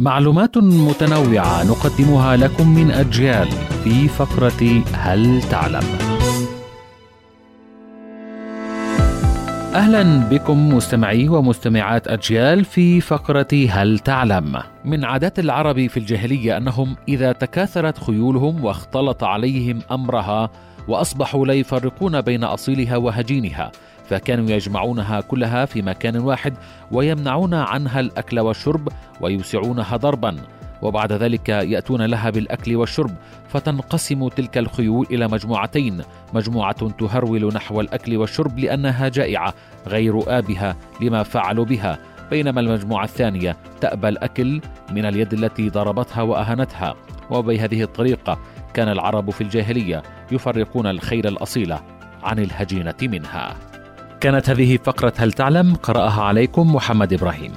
معلومات متنوعة نقدمها لكم من أجيال في فقرة هل تعلم؟ أهلا بكم مستمعي ومستمعات أجيال في فقرة هل تعلم؟ من عادات العرب في الجاهلية أنهم إذا تكاثرت خيولهم واختلط عليهم أمرها وأصبحوا لا يفرقون بين أصيلها وهجينها فكانوا يجمعونها كلها في مكان واحد ويمنعون عنها الأكل والشرب ويوسعونها ضربا. وبعد ذلك يأتون لها بالأكل والشرب فتنقسم تلك الخيول إلى مجموعتين. مجموعة تهرول نحو الأكل والشرب لأنها جائعة غير آبها لما فعلوا بها بينما المجموعة الثانية تأبى الأكل من اليد التي ضربتها واهانتها وبهذه الطريقة كان العرب في الجاهلية يفرقون الخيل الاصيله عن الهجينة منها. كانت هذه فقرة هل تعلم؟ قرأها عليكم محمد إبراهيم.